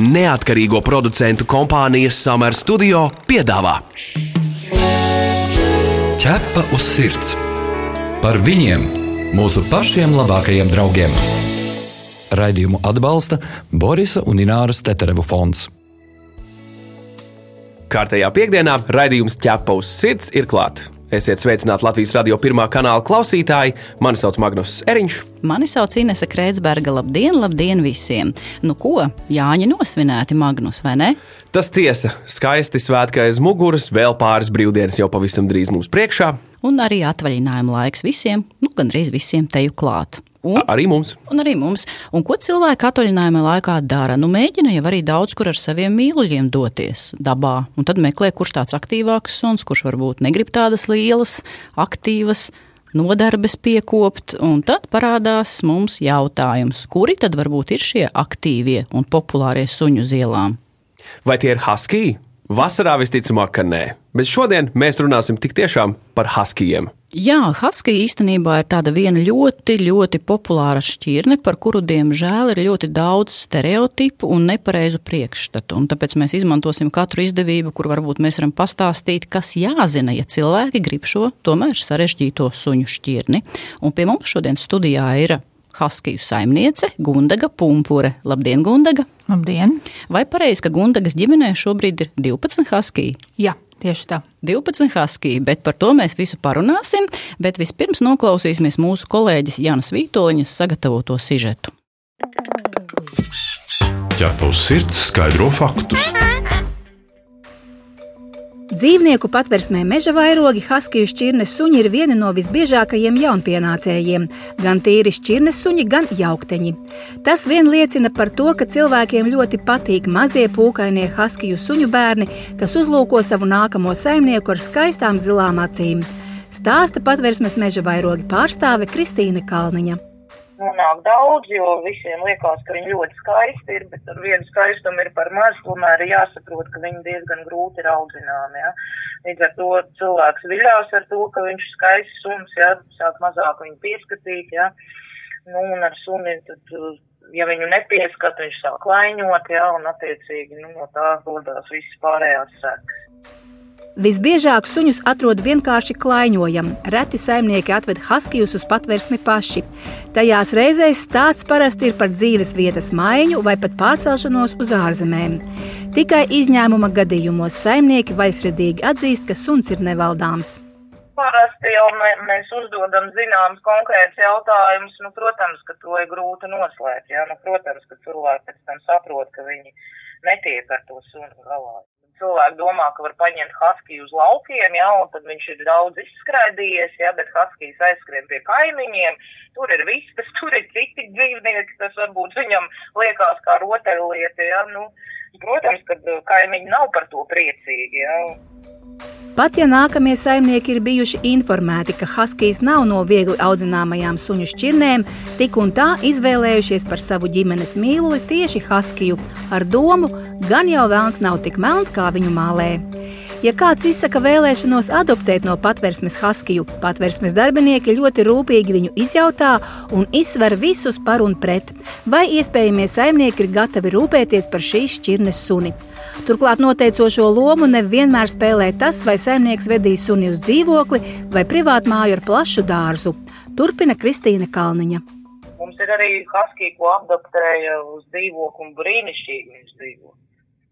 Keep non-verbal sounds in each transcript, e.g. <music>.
Neatkarīgo producentu kompānijas Summer Studio piedāvā Ķepa uz sirds par viņiem, mūsu pašiem labākajiem draugiem. Raidījumu atbalsta Borisa un Ināras Teterevu fonds. Kārtējā piekdienā raidījums ķepa uz sirds ir klāts. Esiet sveicināti Latvijas radio pirmā kanāla klausītāji. Mani sauc Magnus Eriņš. Mani sauc Inese Kreitsberga. Labdien, labdien visiem! Nu ko, Jāņi nosvinēti Magnus, vai ne? Tas tiesa, skaisti svētki aiz muguras, vēl pāris brīvdienas jau pavisam drīz mums priekšā. Un arī atvaļinājuma laiks visiem, nu gandrīz visiem teju klāt. Un, arī mums. Un arī mums. Un ko cilvēki atvaļinājuma laikā dara? Nu, mēģina jau arī daudz kur ar saviem mīluļiem doties dabā. Un tad meklē, kurš tāds aktīvāks suns, kurš varbūt negrib tādas lielas, aktīvas nodarbes piekopt. Un tad parādās mums jautājums, kuri tad varbūt ir šie aktīvie un populārie suņu zielām? Vai tie ir husky? Vasarā visticamāk, ka nē. Bet šodien mēs runāsim tik tiešām par huskijiem. Jā, husky īstenībā ir tāda viena ļoti, ļoti populāra šķirne, par kuru, diemžēl, ir ļoti daudz stereotipu un nepareizu priekšstatu. Un tāpēc mēs izmantosim katru izdevību, kur varbūt mēs varam pastāstīt, kas jāzina, ja cilvēki grib šo tomēr sarežģīto suņu šķirni. Un pie mums šodien studijā ir Haskiju saimniece Gundaga Pumpure. Labdien, Gundaga! Labdien! Vai pareizi, ka Gundagas ģimenē šobrīd ir 12 haskiji? Jā. Tieši tā. 12 haskiji, bet par to mēs visu parunāsim. Bet vispirms noklausīsimies mūsu kolēģis Jānis Vītoļņas sagatavoto sižetu. Ja tavs sirds skaidro faktus, Dzīvnieku patversmē meža vairogi, haskiju šķirnes suņi ir vieni no visbiežākajiem jaunpienācējiem. Gan tīri šķirnes suņi, gan jaukteņi. Tas vien liecina par to, ka cilvēkiem ļoti patīk mazie pūkainie haskiju suņu bērni, kas uzlūko savu nākamo saimnieku ar skaistām zilām acīm. Stāsta patversmes meža vairogi pārstāve Kristīne Kalniņa nonāk daudz, jo visiem liekas, ka viņi ļoti skaisti ir, bet ar vienu skaistumu ir par maz, tomēr ir jāsaprot, ka viņi diezgan grūti ir audzināmi. Ja. Līdz ar to cilvēks viļās ar to, ka viņš ir skaists suns, ja, sāk mazāk viņu pieskatīt, ja. Nu, un ar suni, tad, ja viņu nepieskat, viņš sāk klaiņot, ja, un attiecīgi, nu, no tā rodās visas pārējās sekas. Visbiežāk suņus atrod vienkārši klaiņojam. Reti saimnieki atved haskijus uz patvērsmi paši. Tajās reizēs stāsts parasti ir par dzīves vietas maiņu vai pat pārcelšanos uz ārzemēm. Tikai izņēmuma gadījumos saimnieki vaļsirdīgi atzīst, ka suns ir nevaldāms. Parasti jau mē, mēs uzdodam zināmas konkrētas jautājumus. Nu, protams, ka to ir grūti noslēpt. Jā? Nu, protams, ka cilvēki pēc tam saprot, ka viņi netiek ar to sunu galā cilvēki domā, ka var paņemt haskiju uz laukiem, ja, un tad viņš ir daudz izskraidījies, ja, bet haskijas aizskrien pie kaimiņiem, tur ir vistas, <laughs> tur ir citi dzīvnieki, tas varbūt viņam liekas kā rotaļlieta, ja, nu, protams, ka uh, kaimiņi nav par to priecīgi, ja. Pat ja nākamie saimnieki ir bijuši informēti, ka haskijs nav no viegli audzināmajām suņu šķirnēm, tik un tā izvēlējušies par savu ģimenes mīluli tieši haskiju, ar domu, gan jau vēlns nav tik melns, kā viņu mālē. Ja kāds izsaka vēlēšanos adoptēt no patvērsmes haskiju, patvērsmes darbinieki ļoti rūpīgi viņu izjautā un izsver visus par un pret, vai iespējamie saimnieki ir gatavi rūpēties par šīs šķirnes suni. Turklāt noteicošo lomu nevienmēr spēlē tas, vai saimnieks vedīs suni uz dzīvokli vai privātu māju ar plašu dārzu. Turpina Kristīna Kalniņa. Mums ir arī haskija, ko adoptēja uz dzīvokli un brīnišķīgi viņš dzīvo.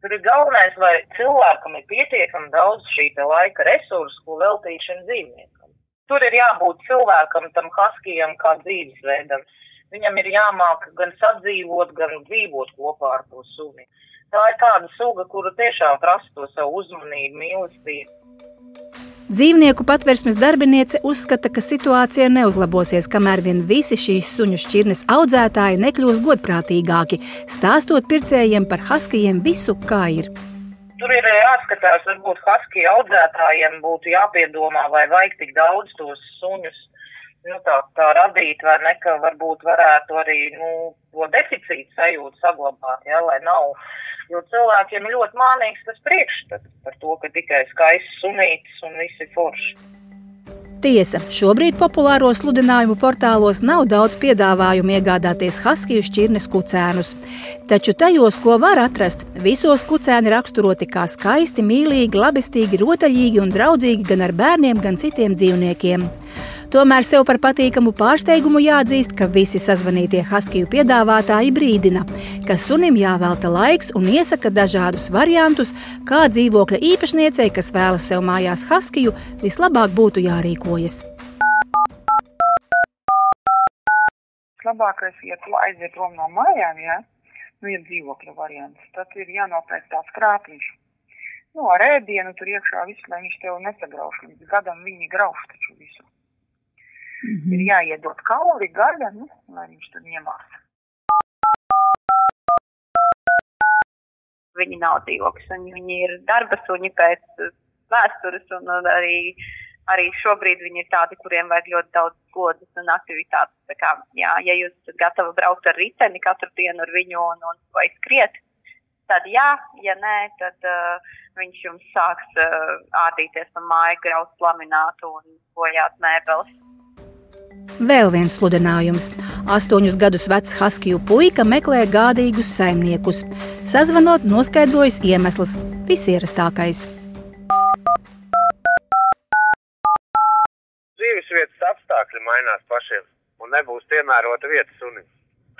Tur ir galvenais, lai cilvēkam ir pietiekami daudz šī laika resursu, ko veltīt šim dzīvniekam. Tur ir jābūt cilvēkam, tam haskijam, kā dzīvesveidam. Viņam ir jāmāk gan sadzīvot, gan dzīvot kopā ar to suni. Tā ir tāda suga, kura tiešām prasa to savu uzmanību, mīlestību. Dzīvnieku patversmes darbiniece uzskata, ka situācija neuzlabosies, kamēr vien visi šīs suņu šķirnes audzētāji nekļūs godprātīgāki, stāstot pircējiem par haskijiem visu, kā ir. Tur ir jāskatās, varbūt haskiju audzētājiem būtu jāpiedomā, vai vajag tik daudz tos suņus nu, tā, tā radīt, vai ne, ka varbūt varētu arī nu, to deficītu sajūtu saglabāt, ja, lai nav Jo cilvēkiem ir ļoti mānīgs tas priekšstats par to, ka tikai skaists sunītis un visi forši. Tiesa, šobrīd populāro sludinājumu portālos nav daudz piedāvājumu iegādāties haskiju šķirnes kucēnus. Taču tajos, ko var atrast, visos kucēni raksturoti kā skaisti, mīlīgi, labestīgi, rotaļīgi un draudzīgi gan ar bērniem, gan citiem dzīvniekiem. Tomēr sev par patīkamu pārsteigumu jāatzīst, ka visi sazvanītie haskiju piedāvātāji brīdina, ka sunim jāvelta laiks un iesaka dažādus variantus, kā dzīvokļa īpašniecei, kas vēlas sev mājās haskiju, vislabāk būtu jārīkojas. Labākais ir aiziet prom no mājām, ja nu, ir dzīvokļa variants. Tad ir jānopērk tāds krāpniņš. Nu, ar ēdienu tur iekšā visu, lai viņš tev nesagrauž. Līdz gadam viņi grauž taču visu. Mm -hmm. Ir jāiedod kauli, gaļa, nu, lai viņš tur ņemās. Viņi nav dzīvokļi, viņi, viņi ir darba suņi pēc vēstures, un arī, arī šobrīd viņi ir tādi, kuriem vajag ļoti daudz godas un aktivitātes. Tā kā, jā, ja jūs esat gatavi braukt ar riteni katru dienu ar viņu un, un vai skriet, tad jā, ja nē, tad uh, viņš jums sāks uh, ādīties pa māju, graut laminātu un bojāt mēbeles. Vēl viens sludinājums. Astoņus gadus vecs Haskiju puika meklē gādīgus saimniekus. Sazvanot, noskaidrojas iemesls - visierastākais. Dzīves vietas apstākļi mainās pašiem, un nebūs piemērota vieta sunim.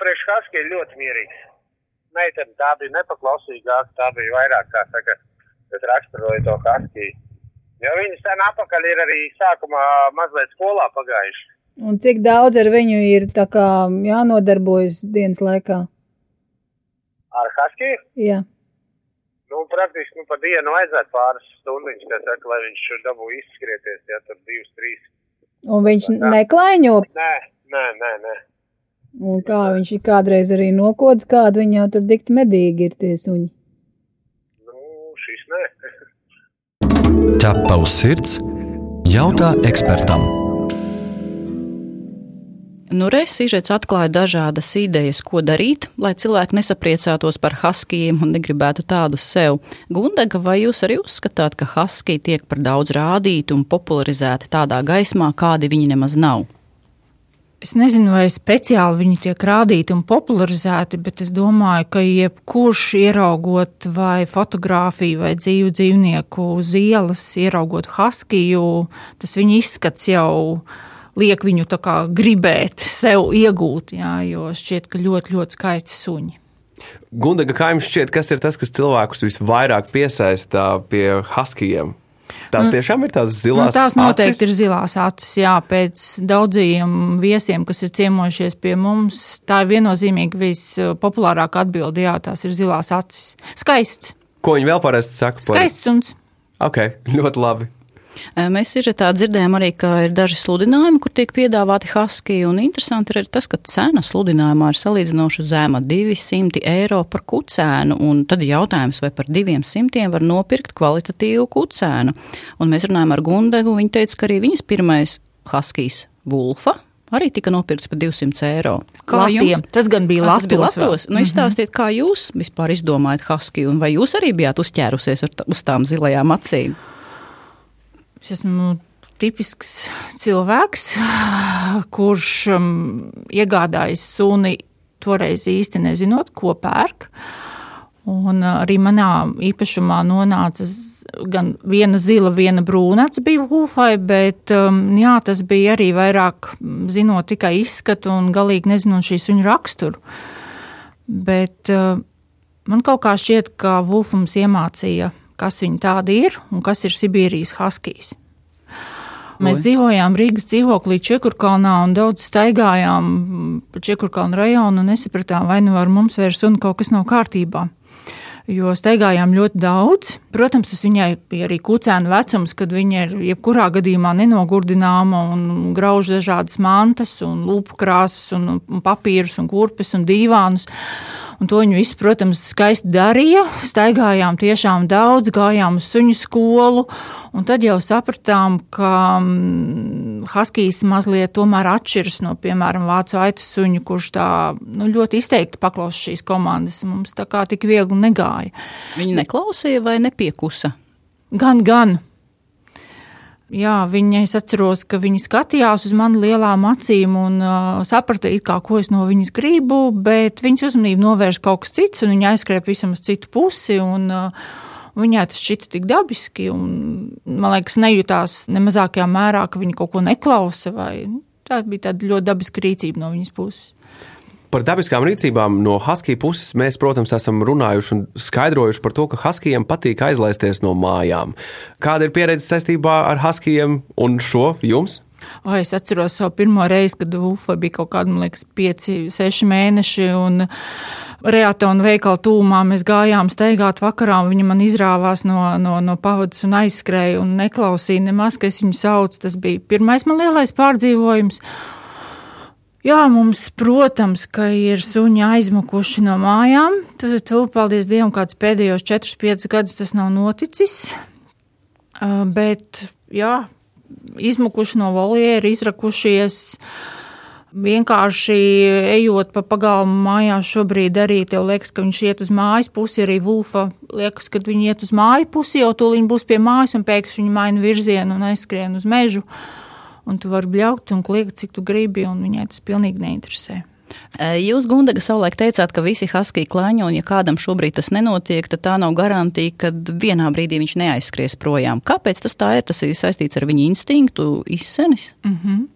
Priekš Haskija ļoti mierīgs. Meitene tā bija nepaklausīgāka, tā bija vairāk, kā saka, bet raksturoja to Haskiju. Jo viņi sen apakaļ ir arī sākumā mazliet skolā pagājuši. Un cik daudz ar viņu ir kā, jānodarbojas dienas laikā? Ar Haskiju? Jā. Nu, praktiski nu, pa dienu vajadzētu pāris stundiņas, saka, lai viņš dabū izskrieties, ja tur divas, trīs. Un viņš tā. neklaiņo? Nē, nē, nē, nē. Un kā viņš ir kādreiz arī nokods, kādu viņā tur dikti medīgi ir tie suņi? Nu, šis nē. <laughs> Ķepa uz sirds jautā ekspertam. Nu, Reizes atklāja dažādas idejas, ko darīt, lai cilvēki nesapriecātos par haskijiem un negribētu tādus sev. Gundega, vai jūs arī uzskatāt, ka haskiji tiek par daudz rādīti un popularizēti tādā gaismā, kādi viņi nemaz nav? Es nezinu, vai speciāli viņi tiek rādīti un popularizēti, bet es domāju, ka jebkurš ieraugot vai fotografiju vai dzīvu dzīvnieku uz ielas, ieraugot haskiju, tas viņa izskats jau ir liek viņu gribēt sev iegūt, jā, jo šķiet, ka ļoti, ļoti skaisti suņi. Gundaga, kā jums šķiet, kas ir tas, kas cilvēkus visvairāk piesaista pie haskijiem? Tās nu, tiešām ir tās zilās. Nu, tās noteikti acis? ir zilās acis. Jā, pēc daudziem viesiem, kas ir ciemojušies pie mums, tā ir viennozīmīgi vispopulārākā atbilde. Jā, tās ir zilās acis. Skaists. Ko viņi vēl parasti saka? Skaists suns. Ok, <laughs> ļoti labi. Mēs sižetā dzirdējām arī, ka ir daži sludinājumi, kur tiek piedāvāti haski, un interesanti ir tas, ka cena sludinājumā ir salīdzinoši zema - 200 eiro par kucēnu, un tad jautājums, vai par 200 var nopirkt kvalitatīvu kucēnu. Un mēs runājam ar Gundegu, viņa teica, ka arī viņas pirmais haskijs Vulfa arī tika nopirkts par 200 eiro. Kā Latiem. jums? Tas gan bija Latvijas Latvijas. Nu, izstāstiet, kā jūs vispār izdomājat Haskiju, un vai jūs arī bijāt uzķērusies uz tām zilajām acīm? Es esmu tipisks cilvēks, kurš um, iegādājas suni toreiz īsti nezinot, ko pērk. Un uh, arī manā īpašumā nonāca gan viena zila, viena brūna acis bija Wolfai, bet um, jā, tas bija arī vairāk zinot tikai izskatu un galīgi nezinot šī suņu raksturu. Bet uh, man kaut kā šķiet, ka Wolfams iemācīja kas viņi tādi ir un kas ir Sibīrijas haskijs. Mēs Oi. dzīvojām Rīgas dzīvoklī Čekurkalnā un daudz staigājām pa Čekurkalnu rajonu un nesapratām, vai nu ar mums vairs un kaut kas nav kārtībā. Jo staigājām ļoti daudz. Protams, tas viņai bija arī kucēna vecums, kad viņa ir jebkurā gadījumā nenogurdināma un grauž dažādas mantas, un lupu krāsas, un, un papīrus, un kurpes un dīvānus. Un to viņi visi, protams, skaisti darīja. Staigājām tiešām daudz, gājām uz suņu skolu. Un tad jau sapratām, ka mm, Haskijs mazliet tomēr atšķiras no, piemēram, vācu aitas suņu, kurš tā nu, ļoti izteikti paklausa šīs komandas. Mums tā kā tik viegli negāja. Viņi neklausīja vai nepiekusa? Gan, gan. Jā, viņa, es atceros, ka viņi skatījās uz mani lielām acīm un uh, saprata, kā, ko es no viņas gribu, bet viņas uzmanību novērš kaut kas cits, un viņa aizskrēja pavisam uz citu pusi. Un, uh, Viņai tas šķita tik dabiski, un man liekas, nejūtās ne mazākajā mērā, ka viņa kaut ko neklausa. Vai, tā bija tāda ļoti dabiska rīcība no viņas puses. Par dabiskām rīcībām no Husky puses mēs, protams, esam runājuši un skaidrojuši par to, ka Huskyiem patīk aizlaisties no mājām. Kāda ir pieredze saistībā ar Huskyiem un šo jums? O, es atceros savu pirmo reizi, kad Ufa bija kaut kāda, man liekas, pieci, seši mēneši. Un Reatona veikala tūmā mēs gājām steigāt vakarā, un viņa man izrāvās no, no, no pavadas un aizskrēja un neklausīja nemaz, ka es viņu saucu. Tas bija pirmais man lielais pārdzīvojums. Jā, mums, protams, ka ir suņi aizmukuši no mājām. Tad, paldies Dievam, kāds pēdējos 4-5 gadus tas nav noticis. Uh, bet, jā, izmukuši no voljera, izrakušies. Vienkārši ejot pa pagalmu mājās, šobrīd arī tev liekas, ka viņš iet uz mājas pusi. Arī Vulfa liekas, ka viņi iet uz māju pusi, jau tūlīt būs pie mājas, un pēkšņi viņi maina virzienu un aizskrien uz mežu. Uh, un tu vari bļaukt un kliegt, cik tu gribi, un viņai tas pilnīgi neinteresē. Jūs, Gundaga, savulaik teicāt, ka visi husky klaņo, un ja kādam šobrīd tas nenotiek, tad tā nav garantija, ka vienā brīdī viņš neaizskries projām. Kāpēc tas tā ir? Tas ir saistīts ar viņa instinktu izsenis? Mm -hmm.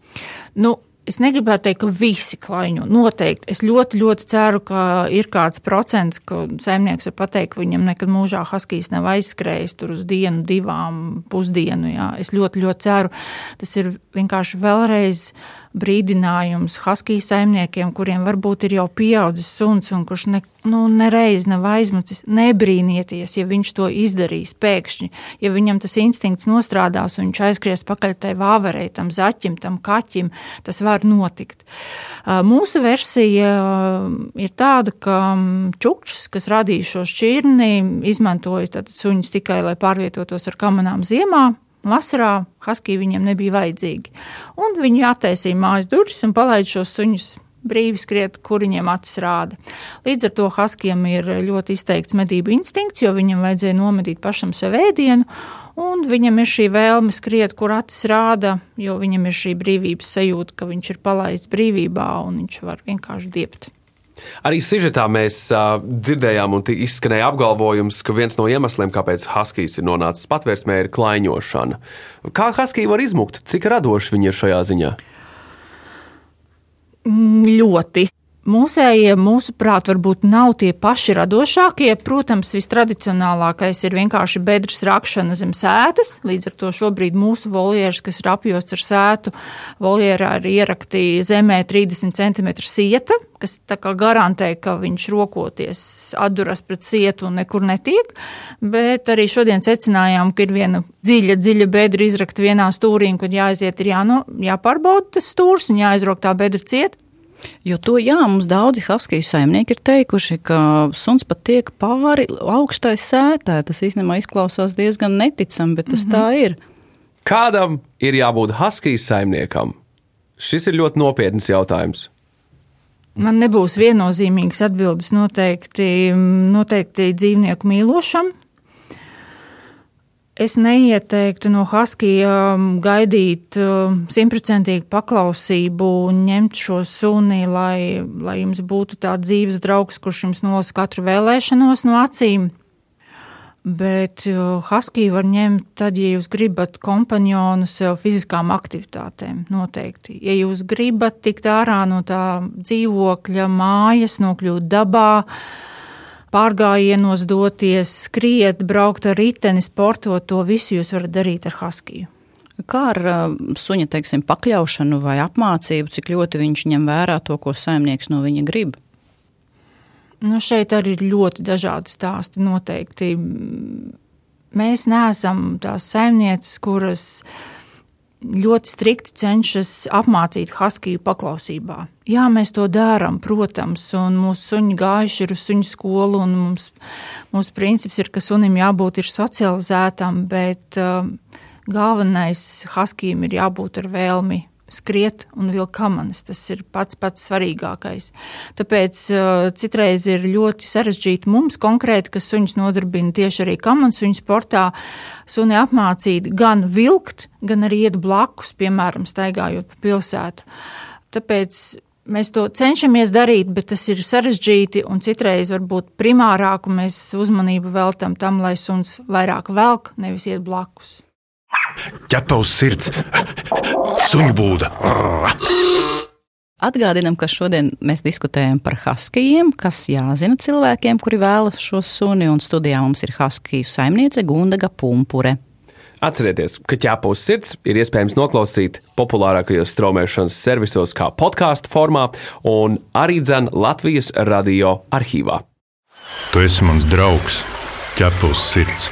nu, Es negribētu teikt, ka visi klaiņo. Noteikti. Es ļoti, ļoti ceru, ka ir kāds procents, ka saimnieks var pateikt, ka viņam nekad mūžā haskijs nav aizskrējis tur uz dienu, divām pusdienu. Jā. Es ļoti, ļoti ceru. Tas ir vienkārši vēlreiz brīdinājums Husky saimniekiem, kuriem varbūt ir jau pieaudzis suns un kurš ne, nu, nereiz nav aizmucis. Nebrīnieties, ja viņš to izdarīs pēkšņi, ja viņam tas instinkts nostrādās un viņš aizskries pakaļ tai vāverei, tam zaķim, tam kaķim, tas var notikt. Mūsu versija ir tāda, ka čukčs, kas radīja šo šķirni, izmantoja suņus tikai, lai pārvietotos ar kamanām ziemā, Vasarā Husky viņiem nebija vajadzīgi. Un viņi attaisīja mājas durvis un palaida šos suņus brīvi skriet, kur viņiem acis rāda. Līdz ar to Huskyam ir ļoti izteikts medību instinkts, jo viņam vajadzēja nomedīt pašam sev ēdienu, un viņam ir šī vēlme skriet, kur acis rāda, jo viņam ir šī brīvības sajūta, ka viņš ir palaists brīvībā un viņš var vienkārši diept. Arī sižetā mēs uh, dzirdējām un izskanēja apgalvojums, ka viens no iemesliem, kāpēc Haskijs ir nonācis patvērsmē, ir klaiņošana. Kā Haskija var izmukt? Cik radoši viņi ir šajā ziņā? Mm, ļoti. Mūsējie, mūsuprāt, varbūt nav tie paši radošākie. Protams, vistradicionālākais ir vienkārši bedres rakšana zem sētas. Līdz ar to šobrīd mūsu voljeras, kas ir apjosts ar sētu, voljerā ir ierakti zemē 30 cm sieta, kas garantē, ka viņš rokoties atduras pret sietu un nekur netiek. Bet arī šodien secinājām, ka ir viena dziļa, dziļa bedra izrakta vienā stūrī, un kad jāaiziet, ir jāno, jāpārbauda tas stūrs un jāizrok tā bedra cieta. Jo to, jā, mums daudzi haskiju saimnieki ir teikuši, ka suns pat tiek pāri augstai sētē. Tas īstenībā izklausās diezgan neticami, bet tas mm -hmm. tā ir. Kādam ir jābūt haskiju saimniekam? Šis ir ļoti nopietns jautājums. Man nebūs viennozīmīgas atbildes noteikti, noteikti dzīvnieku mīlošam, Es neieteiktu no Haskija um, gaidīt um, simtprocentīgu paklausību ņemt šo suni, lai, lai jums būtu tāds dzīves draugs, kurš jums nolas katru vēlēšanos no acīm. Bet uh, Haskiju var ņemt tad, ja jūs gribat kompanionu sev fiziskām aktivitātēm. Noteikti. Ja jūs gribat tikt ārā no tā dzīvokļa, mājas, nokļūt dabā, pārgājienos doties, skriet, braukt ar riteni, sportot, to visu jūs varat darīt ar Haskiju. Kā ar uh, suņa teiksim, pakļaušanu vai apmācību, cik ļoti viņš ņem vērā to, ko saimnieks no viņa grib? Nu, šeit arī ir ļoti dažādi stāsti. Noteikti mēs neesam tās saimnieces, kuras ļoti strikti cenšas apmācīt Haskiju paklausībā. Jā, mēs to darām, protams, un mūsu suņi gājuši ir uz suņu skolu, un mums, mūsu princips ir, ka sunim jābūt ir socializētam, bet uh, galvenais Haskijam ir jābūt ar vēlmi skriet un vilkt kamanas. Tas ir pats pats svarīgākais. Tāpēc uh, citreiz ir ļoti sarežģīti mums konkrēti, kas suņus nodarbina tieši arī kamanu suņu sportā, suni apmācīt gan vilkt, gan arī iet blakus, piemēram, staigājot pa pilsētu. Tāpēc Mēs to cenšamies darīt, bet tas ir sarežģīti un citreiz varbūt primārāku mēs uzmanību veltam tam, lai suns vairāk velk, nevis iet blakus. Ķepa uz sirds, suņu būda. Atgādinām, ka šodien mēs diskutējam par haskijiem, kas jāzina cilvēkiem, kuri vēlas šo suni, un studijā mums ir haskiju saimniece Gundaga Pumpure. Atcerieties, ka ķēpa uz sirds ir iespējams noklausīt populārākajos straumēšanas servisos, kā podkāstu formā, un arī dzen Latvijas radio arhīvā. Tu esi mans draugs, ķepa uz sirds.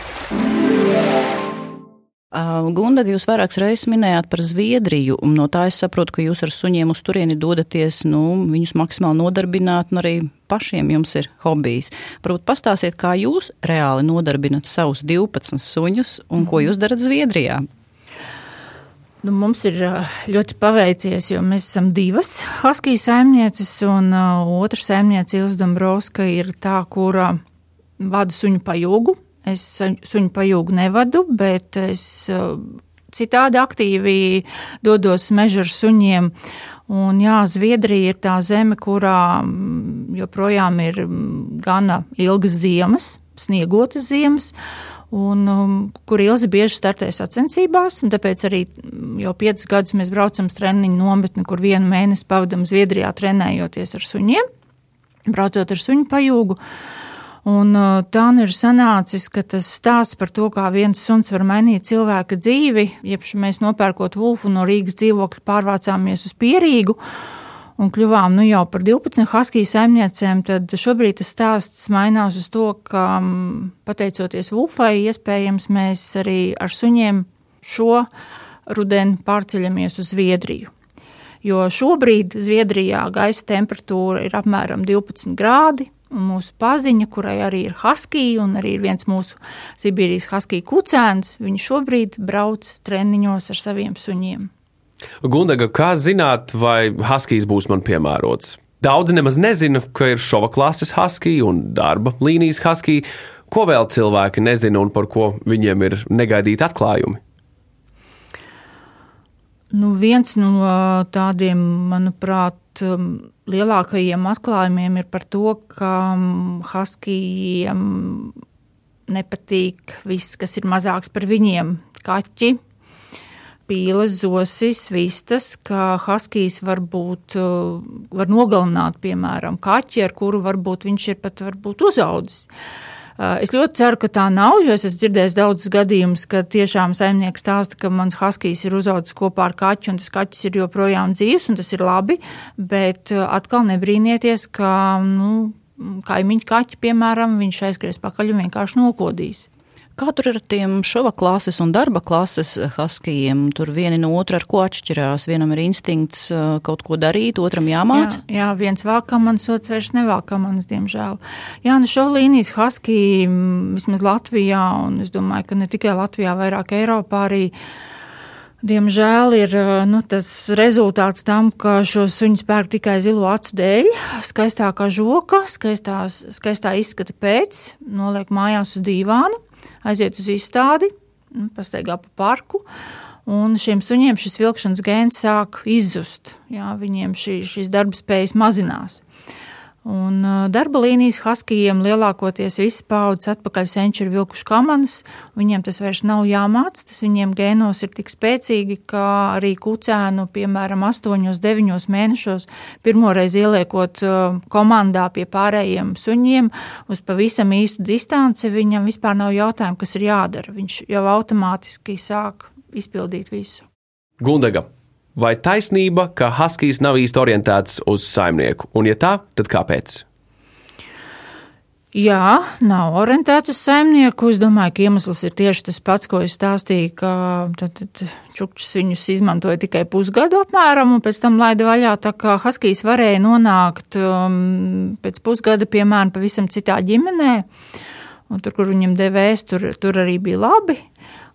Gunda, jūs vairākas reizes minējāt par Zviedriju, un no tā es saprotu, ka jūs ar suņiem uz turieni dodaties, nu, viņus maksimāli nodarbināt, un arī pašiem jums ir hobijs. Varbūt pastāstiet, kā jūs reāli nodarbinat savus 12 suņus un ko jūs darat Zviedrijā? Nu, mums ir ļoti paveicies, jo mēs esam divas Haskija saimnieces, un uh, otra saimniece Ilza Dombrovska ir tā, kura vada suņu pajūgu Es suņu pajūgu nevadu, bet es citādi aktīvi dodos meža ar suņiem. Un, jā, Zviedrija ir tā zeme, kurā joprojām ir gana ilgas ziemas, sniegotas ziemas. Un, um, kur Ilzi bieži startē sacensībās, un tāpēc arī jau piecus gadus mēs braucam uz treniņu nometni, kur vienu mēnesi pavadam Zviedrijā trenējoties ar suņiem, braucot ar suņu pajūgu. Uh, Un uh, tā nu ir sanācis, ka tas stāsts par to, kā viens suns var mainīt cilvēka dzīvi, jeb mēs nopērkot Vulfu no Rīgas dzīvokļa pārvācāmies uz Pierīgu un kļuvām nu, jau par 12 haskiju saimniecēm, tad šobrīd tas stāsts mainās uz to, ka pateicoties Vulfai, iespējams mēs arī ar suņiem šo rudeni pārceļamies uz Zviedriju. Jo šobrīd Zviedrijā gaisa temperatūra ir apmēram 12 grādi, mūsu paziņa, kurai arī ir haskija un arī ir viens mūsu Sibīrijas haskija kucēns, viņš šobrīd brauc treniņos ar saviem suņiem. Gundaga, kā zināt, vai haskijs būs man piemērots? Daudzi nemaz nezina, ka ir šova klases haskija un darba līnijas haskija. Ko vēl cilvēki nezina un par ko viņiem ir negaidīti atklājumi? Nu, viens no tādiem, manuprāt, lielākajiem atklājumiem ir par to, ka Haskijiem nepatīk viss, kas ir mazāks par viņiem - kaķi, pīles, zosis, vistas, ka Haskijs var būt, var nogalināt, piemēram, kaķi, ar kuru varbūt viņš ir pat varbūt uzaudzis. Es ļoti ceru, ka tā nav, jo es esmu dzirdējis daudzus gadījumus, ka tiešām saimnieks stāsta, ka mans haskijs ir uzaugusi kopā ar kaķu, un tas kaķis ir joprojām dzīves, un tas ir labi. Bet atkal nebrīnieties, ka nu, kaimiņu kaķi, piemēram, viņš aizskries pakaļ un vienkārši nokodīs. Kā tur ir ar tiem šova klases un darba klases haskijiem? Tur viena no otra ar ko atšķirās. Vienam ir instinkts kaut ko darīt, otram jāmāca. Jā, jā viens manas, otrs vairs manas, diemžēl. Jā, nu šo līnijas haskiji vismaz Latvijā, un es domāju, ka ne tikai Latvijā, vairāk Eiropā arī. Diemžēl ir nu, tas rezultāts tam, ka šo suņu spērk tikai zilo acu dēļ. Skaistākā žoka, skaistās, skaistā izskata pēc, noliek mājās uz dīvānu aiziet uz izstādi, nu, pastaigā pa parku. Un šiem suņiem šis vilkšanas gēns sāk izzust. Jā, viņiem šī, šīs darba spējas mazinās. Un darba līnijas haskijiem lielākoties visas paudzes atpakaļ senči ir vilkuši kamanas, viņiem tas vairs nav jāmāc, tas viņiem gēnos ir tik spēcīgi, ka arī kucēnu, piemēram, 8-9 mēnešos pirmoreiz ieliekot komandā pie pārējiem suņiem uz pavisam īstu distanci, viņam vispār nav jautājumu, kas ir jādara. Viņš jau automātiski sāk izpildīt visu. Gundega, Vai taisnība, ka Huskies nav īsti orientēts uz saimnieku? Un, ja tā, tad kāpēc? Jā, nav orientēts uz saimnieku. Es domāju, ka iemesls ir tieši tas pats, ko es stāstīju, ka tad, tad čukčs viņus izmantoja tikai pusgadu apmēram, un pēc tam laida vaļā. Tā kā Haskijs varēja nonākt um, pēc pusgada, piemēram, pavisam citā ģimenē, un tur, kur viņam devējs, tur, tur arī bija labi.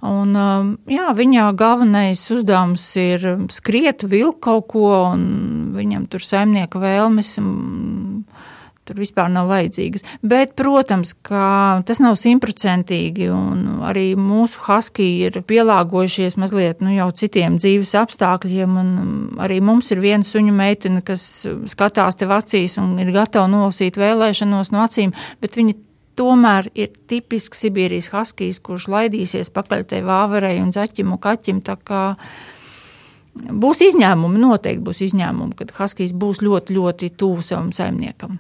Un, um, jā, viņa galvenais uzdevums ir skriet, vilkt kaut ko, un viņam tur saimnieka vēlmes. Tur vispār nav vajadzīgas. Bet, protams, ka tas nav simtprocentīgi, arī mūsu husky ir pielāgojušies mazliet nu, jau citiem dzīves apstākļiem. Arī mums ir viena suņu meitene, kas skatās tev acīs un ir gatava nolasīt vēlēšanos no acīm, bet viņa tomēr ir tipisks Sibīrijas haskijs, kurš laidīsies pakaļ tai vāverei un zaķim un kaķim. Būs izņēmumi, noteikti būs izņēmumi, kad haskijs būs ļoti, ļoti tuvu savam saimniekam.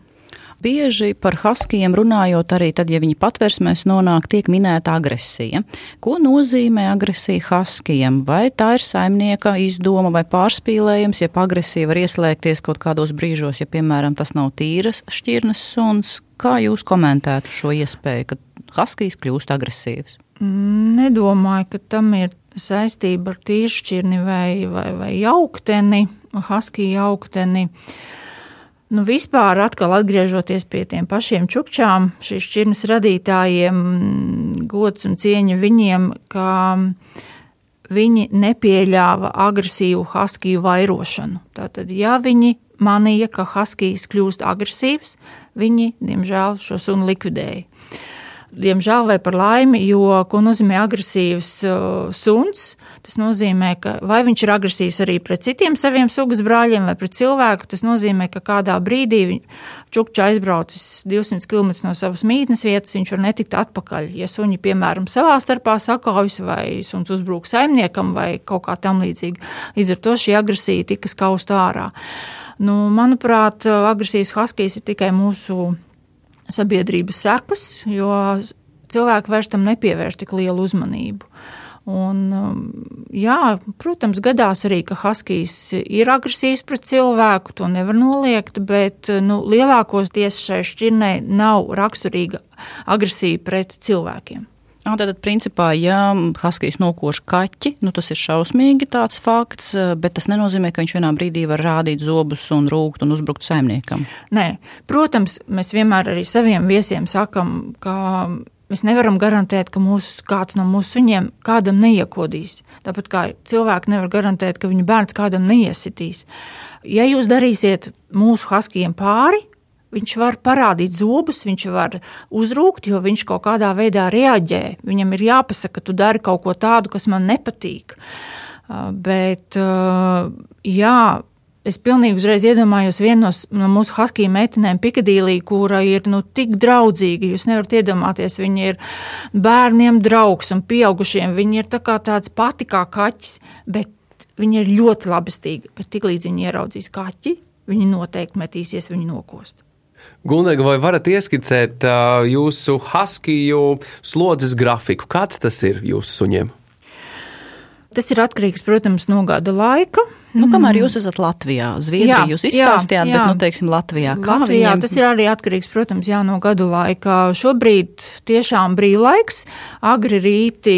Bieži par haskijiem runājot, arī tad, ja viņi patversmēs nonāk, tiek minēta agresija. Ko nozīmē agresija haskijiem? Vai tā ir saimnieka izdoma vai pārspīlējums, ja agresija var ieslēgties kaut kādos brīžos, ja, piemēram, tas nav tīras šķirnes suns? Kā jūs komentētu šo iespēju, ka haskijs kļūst agresīvs? Nedomāju, ka tam ir saistība ar tīršķirni vai, vai, vai jaukteni, haskiju jaukteni. Nu, vispār, atkal atgriežoties pie tiem pašiem čukčām, šīs šķirnes radītājiem, gods un cieņa viņiem, ka viņi nepieļāva agresīvu haskiju vairošanu. Tātad, ja viņi manīja, ka haskijs kļūst agresīvs, viņi, diemžēl, šo sunu likvidēja. Diemžēl vai par laimi, jo ko nozīmē agresīvs uh, suns? Tas nozīmē, ka vai viņš ir agresīvs arī pret citiem saviem sugas brāļiem vai pret cilvēku. Tas nozīmē, ka kādā brīdī čukča aizbraucis 200 km no savas mītnes vietas, viņš var netikt atpakaļ. Ja suņi, piemēram, savā starpā sakaujas vai suns uzbrūk saimniekam vai kaut kā tam līdzīga, līdz ar to šī agresija tika skausta ārā. Nu, manuprāt, agresijas huskijas ir tikai mūsu sabiedrības sekas, jo cilvēki vairs tam nepievērš tik lielu uzmanību. Un, um, jā, protams, gadās arī, ka huskijs ir agresīvs pret cilvēku, to nevar noliegt, bet nu, lielākoties šai šķirnei nav raksturīga agresija pret cilvēkiem. Tātad, principā, ja Haskijs nokož kaķi, nu, tas ir šausmīgi tāds fakts, bet tas nenozīmē, ka viņš vienā brīdī var rādīt zobus un rūkt un uzbrukt saimniekam. Nē, protams, mēs vienmēr arī saviem viesiem sakam, ka mēs nevaram garantēt, ka mūsu, kāds no mūsu suņiem kādam neiekodīs. Tāpat kā cilvēki nevar garantēt, ka viņu bērns kādam neiesitīs. Ja jūs darīsiet mūsu haskijiem pāri, Viņš var parādīt zobus, viņš var uzrūkt, jo viņš kaut kādā veidā reaģē. Viņam ir jāpasaka, ka tu dari kaut ko tādu, kas man nepatīk. Uh, bet, uh, jā, es pilnīgi uzreiz iedomājos vienu no, no mūsu haskiju meitenēm, Pikadīlī, kura ir nu, tik draudzīga. Jūs nevarat iedomāties, viņa ir bērniem draugs un pieaugušiem. Viņa ir tā kā tāds pati kā kaķis, bet viņa ir ļoti labestīga. Bet tiklīdz viņa ieraudzīs kaķi, viņa noteikti metīsies viņu nokost. Gunega, vai varat ieskicēt uh, jūsu haskiju slodzes grafiku? Kāds tas ir jūsu suņiem? Tas ir atkarīgs, protams, no gada laika. Nu, kamēr jūs esat Latvijā, Zviedrijā, jūs izstāstījāt, jā, jā. bet, nu, teiksim, Latvijā. Latvijā viņiem... tas ir arī atkarīgs, protams, jā, no gadu laika. Šobrīd tiešām brīvlaiks, agri rīti,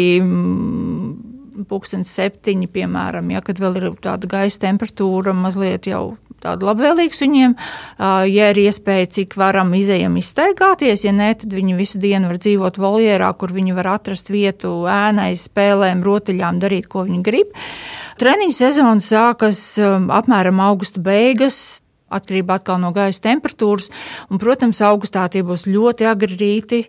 pulkstens septiņi, piemēram, ja, kad vēl ir tāda gaisa temperatūra mazliet jau tādu labvēlīgu suņiem. Ja ir iespēja, cik varam izējam izstaigāties, ja nē, tad viņi visu dienu var dzīvot voljērā, kur viņi var atrast vietu ēnai, spēlēm, rotaļām, darīt, ko viņi grib. Treniņu sezona sākas apmēram augusta beigas atkarībā atkal no gaisa temperatūras. Un, protams, augustā tie būs ļoti agri rīti.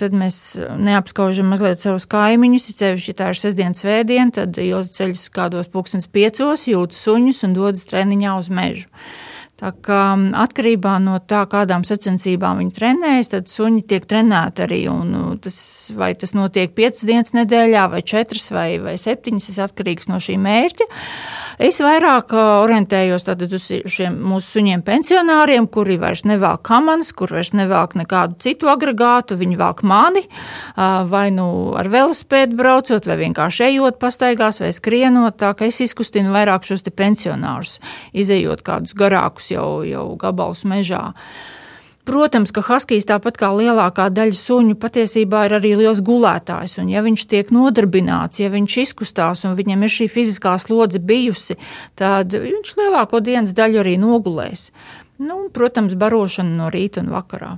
Tad mēs neapskaužam mazliet savus kaimiņus. Ja ceļš, ja tā ir sestdienas svētdiena, tad Ilza ceļas kādos pulkstens piecos, jūt suņus un dodas treniņā uz mežu. Tā kā atkarībā no tā, kādām sacensībām viņi trenējas, tad suņi tiek trenēti arī. Un, nu, tas, vai tas notiek piecas dienas nedēļā, vai četras, vai, vai septiņas, tas atkarīgs no šī mērķa. Es vairāk orientējos uz šiem mūsu suņiem pensionāriem, kuri vairs nevelk kamanas, kur vairs nevelk nekādu citu agregātu, viņi velk mani, vai nu ar velospēdu braucot, vai vienkārši ejot pastaigās, vai skrienot, tā ka es izkustinu vairāk šos pensionārus, izējot kādus garākus jau, jau gabalus mežā. Protams, ka Haskijs tāpat kā lielākā daļa suņu patiesībā ir arī liels gulētājs. Un, ja viņš tiek nodarbināts, ja viņš izkustās un viņam ir šī fiziskā slodze bijusi, tad viņš lielāko dienas daļu arī nogulēs. Nu, protams, barošana no rīta un vakarā.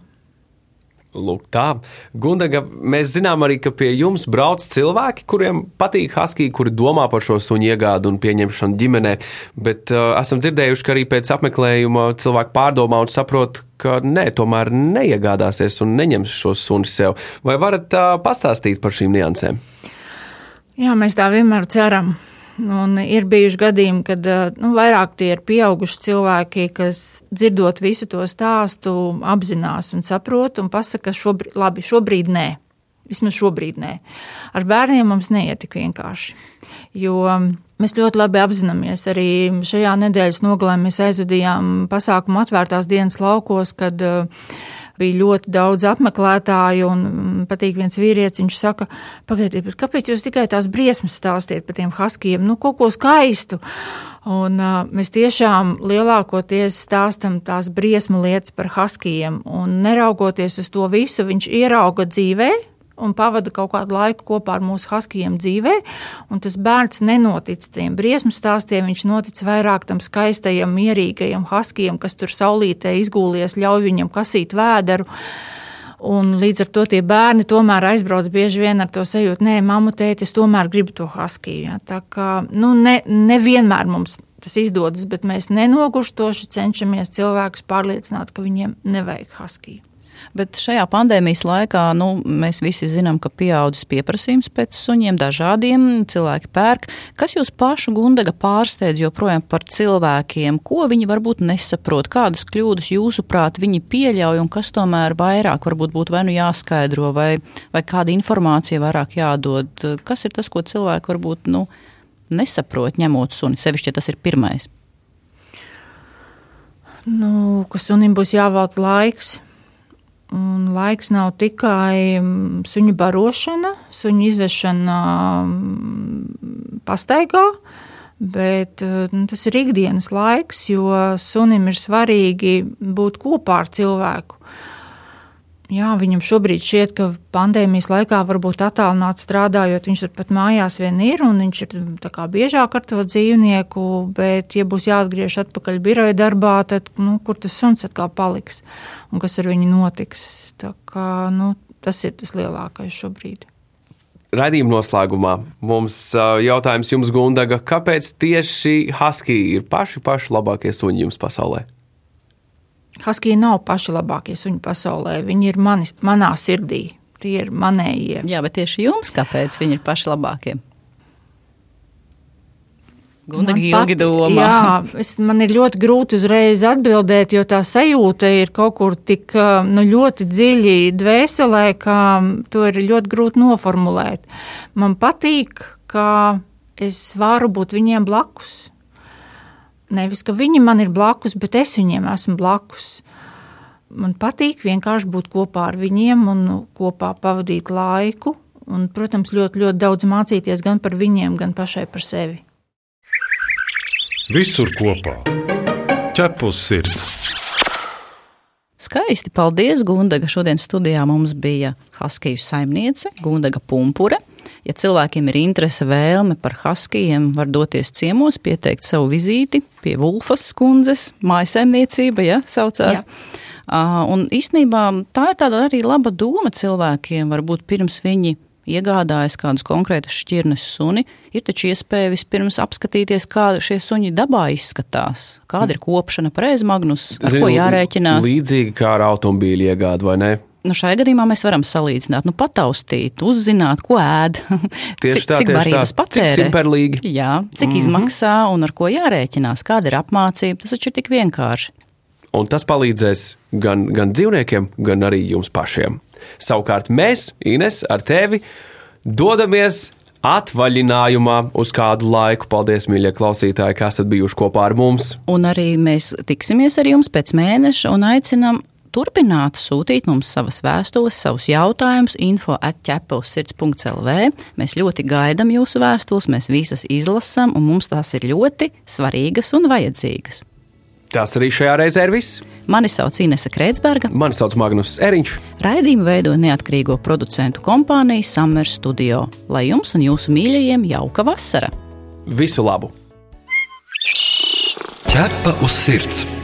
Lūk, tā. Gundaga, mēs zinām arī, ka pie jums brauc cilvēki, kuriem patīk husky, kuri domā par šo suņu iegādu un pieņemšanu ģimenē. Bet uh, esam dzirdējuši, ka arī pēc apmeklējuma cilvēki pārdomā un saprot, ka nē, tomēr neiegādāsies un neņems šo suni sev. Vai varat uh, pastāstīt par šīm niansēm? Jā, mēs tā vienmēr ceram. Un ir bijuši gadījumi, kad nu, vairāk tie ir pieauguši cilvēki, kas dzirdot visu to stāstu, apzinās un saprot un pasaka, ka šobrīd, labi, šobrīd nē. Vismaz šobrīd nē. Ar bērniem mums neiet tik vienkārši. Jo mēs ļoti labi apzināmies, arī šajā nedēļas nogalē mēs aizvadījām pasākumu atvērtās dienas laukos, kad uh, bija ļoti daudz apmeklētāju, un mm, patīk viens vīrietis, viņš saka, pagaidiet, kāpēc jūs tikai tās briesmas stāstiet par tiem haskijiem, nu, kaut ko skaistu. Un uh, mēs tiešām lielākoties stāstam tās briesmu lietas par haskijiem, un neraugoties uz to visu, viņš ierauga dzīvē, un pavada kaut kādu laiku kopā ar mūsu haskijiem dzīvē. Tas bērns nenotic tiem briesmu stāstiem, viņš notic vairāk tam skaistajam, mierīgajam haskijam, kas tur saulītē izgūlies, ļauj viņam kasīt vēderu. Un līdz ar to tie bērni tomēr aizbrauc bieži vien ar to sajūtu, nē, mamma, tēti, es tomēr gribu to haskiju. Ja? Tā kā nu, ne, nevienmēr mums tas izdodas, bet mēs nenogurstoši cenšamies cilvēkus pārliecināt, ka viņiem nevajag haskiju. Bet šajā pandēmijas laikā nu, mēs visi zinām, ka pieaudzis pieprasījums pēc suņiem, dažādiem cilvēki pērk. Kas jūs pašu Gundaga pārsteidz joprojām par cilvēkiem? Ko viņi varbūt nesaprot? Kādas kļūdas jūsuprāt viņi pieļauj un kas tomēr vairāk varbūt būtu vai nu jāskaidro vai, vai kāda informācija vairāk jādod? Kas ir tas, ko cilvēki varbūt nu, nesaprot ņemot suni, sevišķi, ja tas ir pirmais? Nu, ka sunim būs jāvelk laiks, Un laiks nav tikai mm, suņu barošana, suņu izvešana mm, pastaigā, bet nu, tas ir ikdienas laiks, jo sunim ir svarīgi būt kopā ar cilvēku. Jā, viņam šobrīd šķiet, ka pandēmijas laikā varbūt attālināti strādājot, viņš turpat mājās vien ir un viņš ir kā, biežāk ar to dzīvnieku, bet, ja būs jāatgriež atpakaļ biroja darbā, tad nu, kur tas suns atkal paliks un kas ar viņu notiks. Tā kā, nu, tas ir tas lielākais šobrīd. Radījuma noslēgumā mums jautājums jums, Gundaga, kāpēc tieši Husky ir paši, paši labākie suņi jums pasaulē? Haskija nav paši labākie suņi pasaulē. Viņi ir manis, manā sirdī. Tie ir manējie. Jā, bet tieši jums, kāpēc viņi ir paši labākie? Gunda ilgi domā. Jā, es, man ir ļoti grūti uzreiz atbildēt, jo tā sajūta ir kaut kur tik nu, ļoti dziļi dvēselē, ka to ir ļoti grūti noformulēt. Man patīk, ka es varu būt viņiem blakus. Nevis, ka viņi man ir blakus, bet es viņiem esmu blakus. Man patīk vienkārši būt kopā ar viņiem un kopā pavadīt laiku. Un, protams, ļoti, ļoti daudz mācīties gan par viņiem, gan pašai par sevi. Visur kopā - ķepus sirds. Skaisti, paldies, Gundaga. Šodien studijā mums bija Haskiju saimniece Gundaga Pumpure. Ja cilvēkiem ir interese, vēlme par haskijiem, var doties ciemos, pieteikt savu vizīti pie Vulfas kundzes, mājasemniecība, ja saucās. Jā. Un īstenībā tā ir tāda arī laba doma cilvēkiem, varbūt pirms viņi iegādājas kādus konkrētus šķirnes suni, ir taču iespēja vispirms apskatīties, kā šie suņi dabā izskatās, kāda ir kopšana, pareizi magnus, ar Zinu, ko jārēķinās. Līdzīgi kā ar automobīļu iegādu, vai ne? Nu, šai gadījumā mēs varam salīdzināt, nu, pataustīt, uzzināt, ko ēd, <laughs> tieši cik, tā, cik barības patērē. Cik cimperlīgi. Jā, cik mm -hmm. izmaksā un ar ko jārēķinās, kāda ir apmācība. Tas taču ir tik vienkārši. Un tas palīdzēs gan, gan dzīvniekiem, gan arī jums pašiem. Savukārt mēs, Ines, ar tevi dodamies atvaļinājumā uz kādu laiku. Paldies, mīļie klausītāji, kas esat bijuši kopā ar mums. Un arī mēs tiksimies ar jums pēc mēneša un aicinām turpināt sūtīt mums savas vēstules, savus jautājumus, info atķepelsirds.lv. Mēs ļoti gaidām jūsu vēstules, mēs visas izlasām, un mums tās ir ļoti svarīgas un vajadzīgas. Tas arī šajā reizē ir viss. Mani sauc Inese Kreitsberga. Mani sauc Magnus Eriņš. Raidījumu veido neatkarīgo producentu kompānija Summer Studio. Lai jums un jūsu mīļajiem jauka vasara! Visu labu! Ķepa uz sirds!